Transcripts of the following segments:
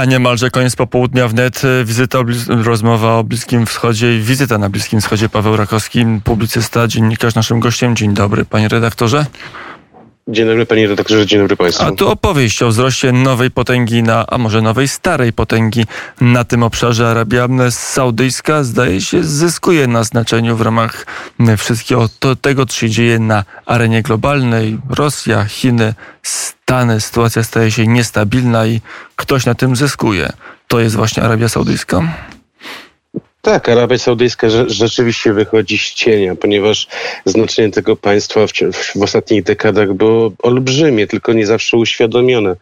A niemalże koniec popołudnia wnet, wizyta, rozmowa o Bliskim Wschodzie i wizyta na Bliskim Wschodzie. Paweł Rakowski, publicysta, dziennikarz, naszym gościem. Dzień dobry, panie redaktorze. Dzień dobry panie redaktorze, dzień dobry państwu. A tu opowieść o wzroście nowej potęgi na, a może nowej starej potęgi na tym obszarze. Arabia Saudyjska zdaje się zyskuje na znaczeniu w ramach wszystkiego to, tego, co się dzieje na arenie globalnej. Rosja, Chiny, Stany, sytuacja staje się niestabilna i ktoś na tym zyskuje. To jest właśnie Arabia Saudyjska? Tak, Arabia Saudyjska rzeczywiście wychodzi z cienia, ponieważ znaczenie tego państwa w, w, ostatnich dekadach było olbrzymie, tylko nie zawsze uświadomione.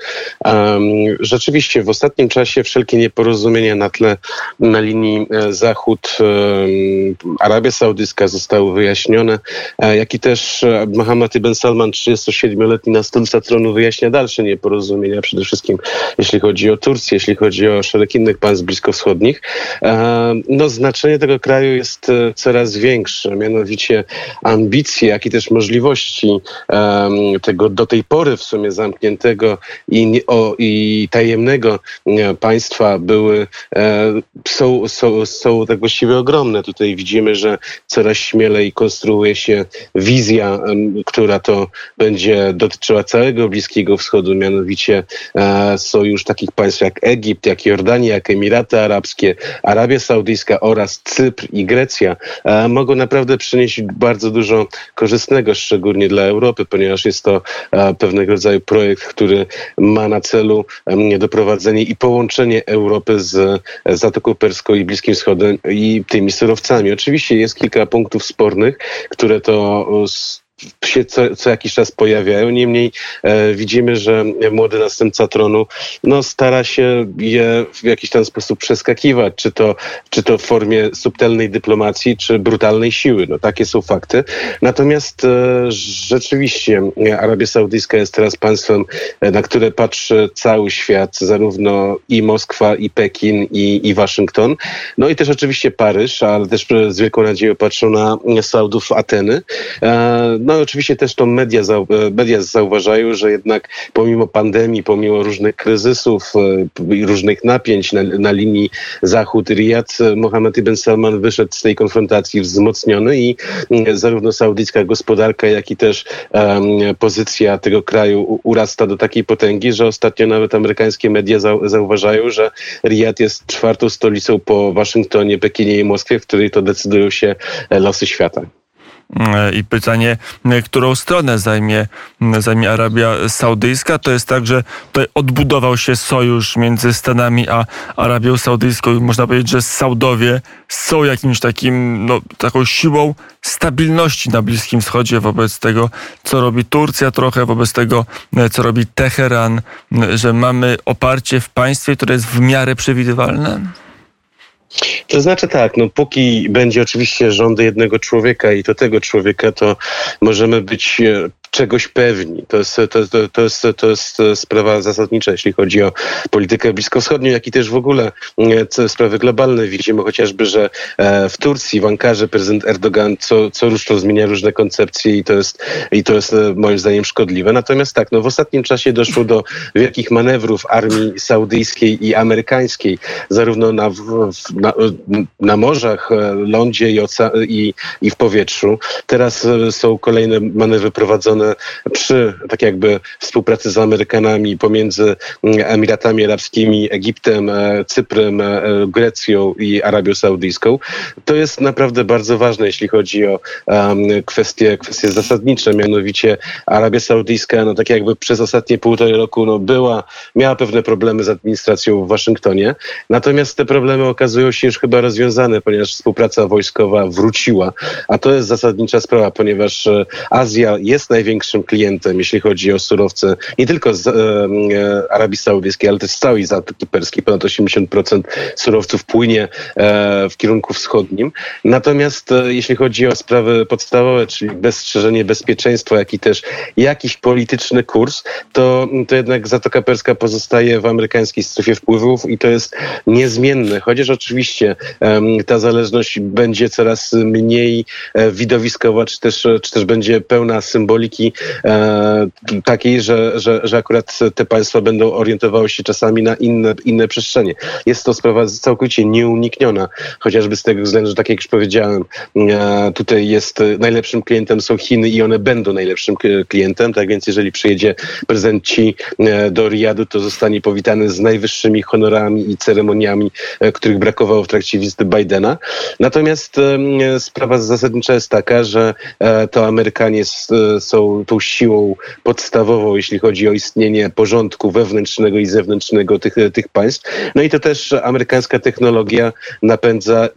Um, rzeczywiście w ostatnim czasie wszelkie nieporozumienia na tle na linii e, Zachód-Arabia Saudyjska zostały wyjaśnione, e, jak i też e, Mohammed ibn Salman, 37-letni następca tronu, wyjaśnia dalsze nieporozumienia, przede wszystkim jeśli chodzi o Turcję, jeśli chodzi o szereg innych państw bliskowschodnich. No, znaczenie tego kraju jest e, coraz większe, mianowicie ambicje, jak i też możliwości tego do tej pory w sumie zamkniętego i, o, i tajemnego e, państwa były, e, są, są, są tak właściwie ogromne. Tutaj widzimy, że coraz śmielej konstruuje się wizja, która to będzie dotyczyła całego Bliskiego Wschodu, mianowicie sojusz takich państw jak Egipt, jak Jordania, jak Emiraty Arabskie, Arabia Saudyjska oraz Cypr i Grecja e, mogą naprawdę przynieść bardzo dużo korzystnego, szczególnie dla Europy, ponieważ jest to e, pewnego rodzaju projekt, który ma na celu doprowadzenie i połączenie Europy z Zatoką Perską i Bliskim Wschodem i tymi surowcami. Oczywiście jest kilka punktów spornych, które to się co, co, jakiś czas pojawiają. Niemniej e, widzimy, że młody następca tronu no, stara się je w jakiś tam sposób przeskakiwać, czy to, czy to w formie subtelnej dyplomacji, czy brutalnej siły. No, takie są fakty. Natomiast e, rzeczywiście Arabia Saudyjska jest teraz państwem, e, na które patrzy cały świat, zarówno i Moskwa, i Pekin, i, i Waszyngton. No i też oczywiście Paryż, ale też z wielką nadzieją patrzą na Saudów Ateny. E, no i oczywiście też to media, e, media zauważają, że jednak pomimo pandemii, pomimo różnych kryzysów e, i różnych napięć na, na linii Zachód-Riyad, Mohammed ibn Salman wyszedł z tej konfrontacji wzmocniony i zarówno saudyjska gospodarka, jak i też um, pozycja tego kraju urasta do takiej potęgi, że ostatnio nawet amerykańskie media zau zauważają, że Riyad jest czwartą stolicą po Waszyngtonie, Pekinie i Moskwie, w której to decydują się losy świata. I pytanie, którą stronę zajmie, zajmie Arabia Saudyjska. To jest tak, że odbudował się sojusz między Stanami a Arabią Saudyjską. Można powiedzieć, że Saudowie są jakimś takim, no, taką siłą stabilności na Bliskim Wschodzie wobec tego, co robi Turcja trochę, wobec tego, co robi Teheran, że mamy oparcie w państwie, które jest w miarę przewidywalne. To znaczy tak, no póki będzie oczywiście rządy jednego człowieka i to tego człowieka, to możemy być e, czegoś pewni. To jest, to, to, to, jest, to jest sprawa zasadnicza, jeśli chodzi o politykę bliskowschodnią, jak i też w ogóle e, sprawy globalne. Widzimy chociażby, że e, w Turcji, w Ankarze prezydent Erdogan co, co rusz to zmienia różne koncepcje i to jest, i to jest moim zdaniem szkodliwe. Natomiast tak, no w ostatnim czasie doszło do wielkich manewrów armii saudyjskiej i amerykańskiej, zarówno na, na, na morzach, lądzie i, i, i w powietrzu. Teraz są kolejne manewry prowadzone przy tak jakby współpracy z Amerykanami pomiędzy mm, Emiratami Arabskimi, Egiptem, e, Cyprem, e, Grecją i Arabią Saudyjską. To jest naprawdę bardzo ważne, jeśli chodzi o um, kwestie, kwestie zasadnicze, mianowicie Arabia Saudyjska, no tak jakby przez ostatnie półtorej roku no, była, miała pewne problemy z administracją w Waszyngtonie, natomiast te problemy okazują się już chyba rozwiązane, ponieważ współpraca wojskowa wróciła, a to jest zasadnicza sprawa, ponieważ e, Azja jest największą największym klientem, jeśli chodzi o surowce, nie tylko z e, Arabii Saudyjskiej, ale też z całej Zatoki Perskiej. Ponad 80% surowców płynie e, w kierunku wschodnim. Natomiast e, jeśli chodzi o sprawy podstawowe, czyli bezstrzeżenie bezpieczeństwa, jak i też jakiś polityczny kurs, to, to jednak Zatoka Perska pozostaje w amerykańskiej strefie wpływów i to jest niezmienne. Chociaż oczywiście ta zależność będzie coraz mniej e, widowiskowa, czy też, czy też będzie pełna symboliki e, takiej, że, że, że akurat te państwa będą orientowały się czasami na inne, inne przestrzenie. Jest to sprawa całkowicie nieunikniona, chociażby z tego względu, że tak jak już powiedziałem, e, tutaj jest najlepszym klientem są Chiny i one będą najlepszym klientem, tak więc jeżeli przyjedzie prezydent Xi e, do Riyadu, to zostanie powitany z najwyższymi honorami i ceremoniami, e, których brakowało w trakcie wizyty Bidena. Natomiast e, sprawa zasadnicza jest taka, że to Amerykanie są tą siłą podstawową, jeśli chodzi o istnienie porządku wewnętrznego i zewnętrznego tych, tych państw. No i to też amerykańska technologia napędza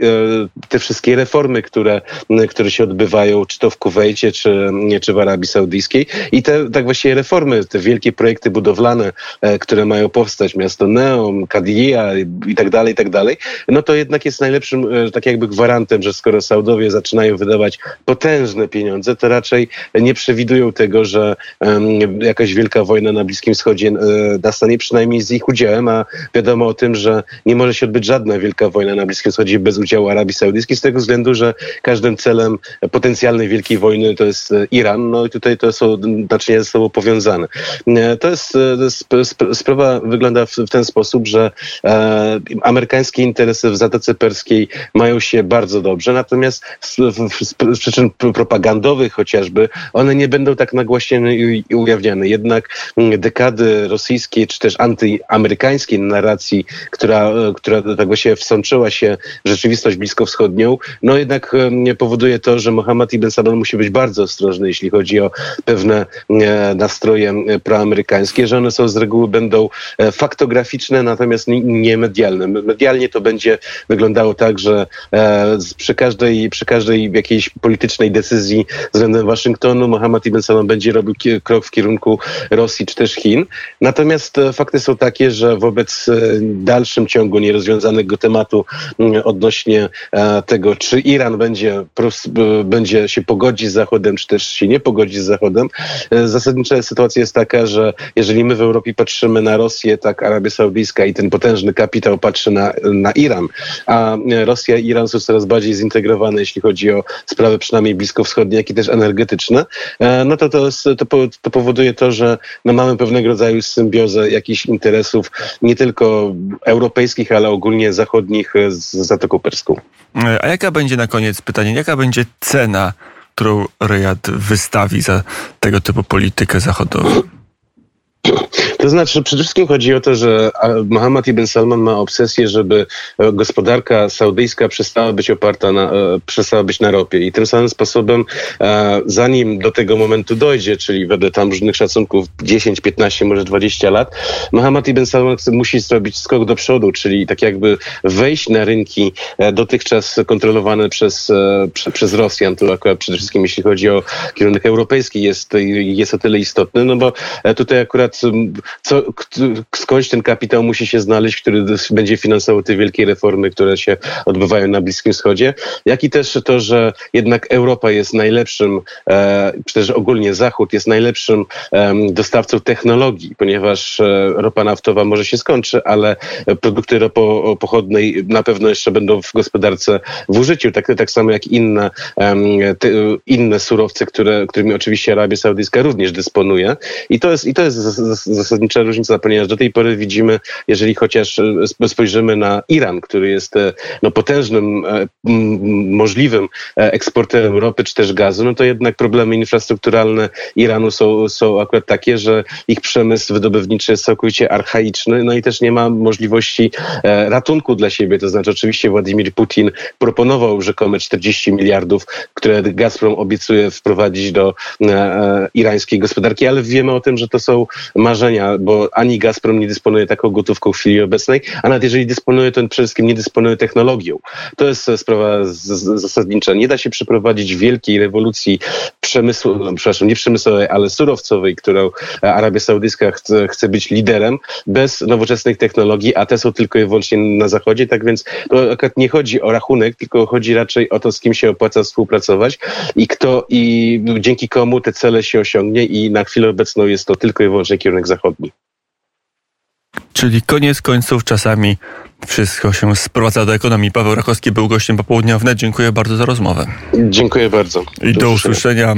te wszystkie reformy, które, które się odbywają, czy to w Kuwejcie, czy, czy w Arabii Saudyjskiej. I te tak właściwie reformy, te wielkie projekty budowlane, e, które mają powstać, miasto Neom, Kadia i tak dalej, i tak dalej, no to jednak jest najlepszym e, tak jakby gwarantem, że skoro Saudowie zaczynają wydawać potężne pieniądze, to raczej nie przewidują tego, że jakaś wielka wojna na Bliskim Wschodzie um, nastanie przynajmniej z ich udziałem, a wiadomo o tym, że nie może się odbyć żadna wielka wojna na Bliskim Wschodzie bez udziału Arabii Saudyjskiej, z tego względu, że każdym celem potencjalnej wielkiej wojny to jest Iran, no i tutaj to są naczynia ze sobą powiązane. To jest, sprawa wygląda w, ten sposób, że e, amerykańskie interesy w Zatoce Perskiej mają się bardzo dobrze, natomiast z, z przyczyn propagandowych chociażby, one nie będą tak nagłaśniane i, ujawniane. Jednak dekady rosyjskiej czy też antyamerykańskiej narracji, która, która tak właściwie wsączyła się rzeczywistość bliskowschodnią, no jednak e, powoduje to, że Mohammed ibn Salman musi być bardzo ostrożny, jeśli chodzi o pewne e, nastroje e, proamerykańskie, że one są z reguły będą e, faktograficzne, natomiast nie medialne. Medialnie to będzie wyglądało tak, że przy każdej, przy każdej jakiejś politycznej decyzji względem Waszyngtonu Mohammed ibn Salman będzie robił krok w kierunku Rosji czy też Chin. Natomiast fakty są takie, że wobec dalszym ciągu nierozwiązanego tematu odnośnie tego, czy Iran będzie, będzie się pogodzi z Zachodem, czy też się nie pogodzi z Zachodem. E, zasadnicza sytuacja jest taka, że jeżeli my w Europie patrzymy na Rosję, tak Arabia Saudyjska i ten potężny kapitał patrzy na, na Iran, a Rosja i Iran są coraz bardziej zintegrowane, jeśli chodzi o sprawy przynajmniej bliskowschodnie, jak i też energetyczne, e, no to to, to, to powoduje to, że no mamy pewnego rodzaju symbiozę jakichś interesów nie tylko europejskich, ale ogólnie zachodnich z Zatoką Perską. A jaka będzie na koniec pytanie, jaka będzie cena którą Riyad wystawi za tego typu politykę zachodową? To znaczy, przede wszystkim chodzi o to, że Mohammed ibn Salman ma obsesję, żeby e, gospodarka saudyjska przestała być oparta na, e, przestała być na ropie. I tym samym sposobem, e, zanim do tego momentu dojdzie, czyli wedle tam różnych szacunków 10, 15, może 20 lat, Mohammed ibn Salman musi zrobić skok do przodu, czyli tak jakby wejść na rynki dotychczas kontrolowane przez, przez Rosjan. To akurat przede wszystkim, jeśli chodzi o kierunek europejski, jest, jest o tyle istotny, no bo tutaj akurat co, skądś ten kapitał musi się znaleźć, który będzie finansował te wielkie reformy, które się odbywają na Bliskim Wschodzie, jak i też to, że jednak Europa jest najlepszym, e, czy też ogólnie Zachód jest najlepszym e, dostawcą technologii, ponieważ e, ropa naftowa może się skończy, ale produkty ropopochodnej na pewno jeszcze będą w gospodarce w użyciu, tak, tak samo jak inne, te, inne surowce, które, którymi oczywiście Arabia Saudyjska również dysponuje. I to jest, i to jest zasadnicza różnica, ponieważ do tej pory widzimy, jeżeli chociaż e, spojrzymy na Iran, który jest e, no, potężnym, e, możliwym eksporterem ropy czy też gazu, no to jednak problemy infrastrukturalne Iranu są, są akurat takie, że ich przemysł wydobywniczy jest całkowicie archaiczny, no i też nie ma możliwości ratunku dla siebie. To znaczy oczywiście Władimir Putin proponował rzekome 40 miliardów, które Gazprom obiecuje wprowadzić do irańskiej gospodarki, ale wiemy o tym, że to są marzenia, bo ani Gazprom nie dysponuje taką gotówką w chwili obecnej, a nawet jeżeli dysponuje, to przede wszystkim nie dysponuje technologią. To jest sprawa zasadnicza. Nie da się przeprowadzić wielkiej rewolucji przemysłu, no, przepraszam, nie przemysłowej, ale surowcowej, którą Arabia Saudyjska chce, chce być liderem, bez nowoczesnych technologii, a te są tylko i wyłącznie na Zachodzie, tak więc to akurat nie chodzi o rachunek, tylko chodzi raczej o to, z kim się opłaca współpracować i kto i dzięki komu te cele się osiągnie i na chwilę obecną jest to tylko i wyłącznie kierunek zachodni. Czyli koniec końców czasami wszystko się sprowadza do ekonomii. Paweł Rakowski był gościem popołudnia wnet. Dziękuję bardzo za rozmowę. Dziękuję bardzo. I do, do usłyszenia.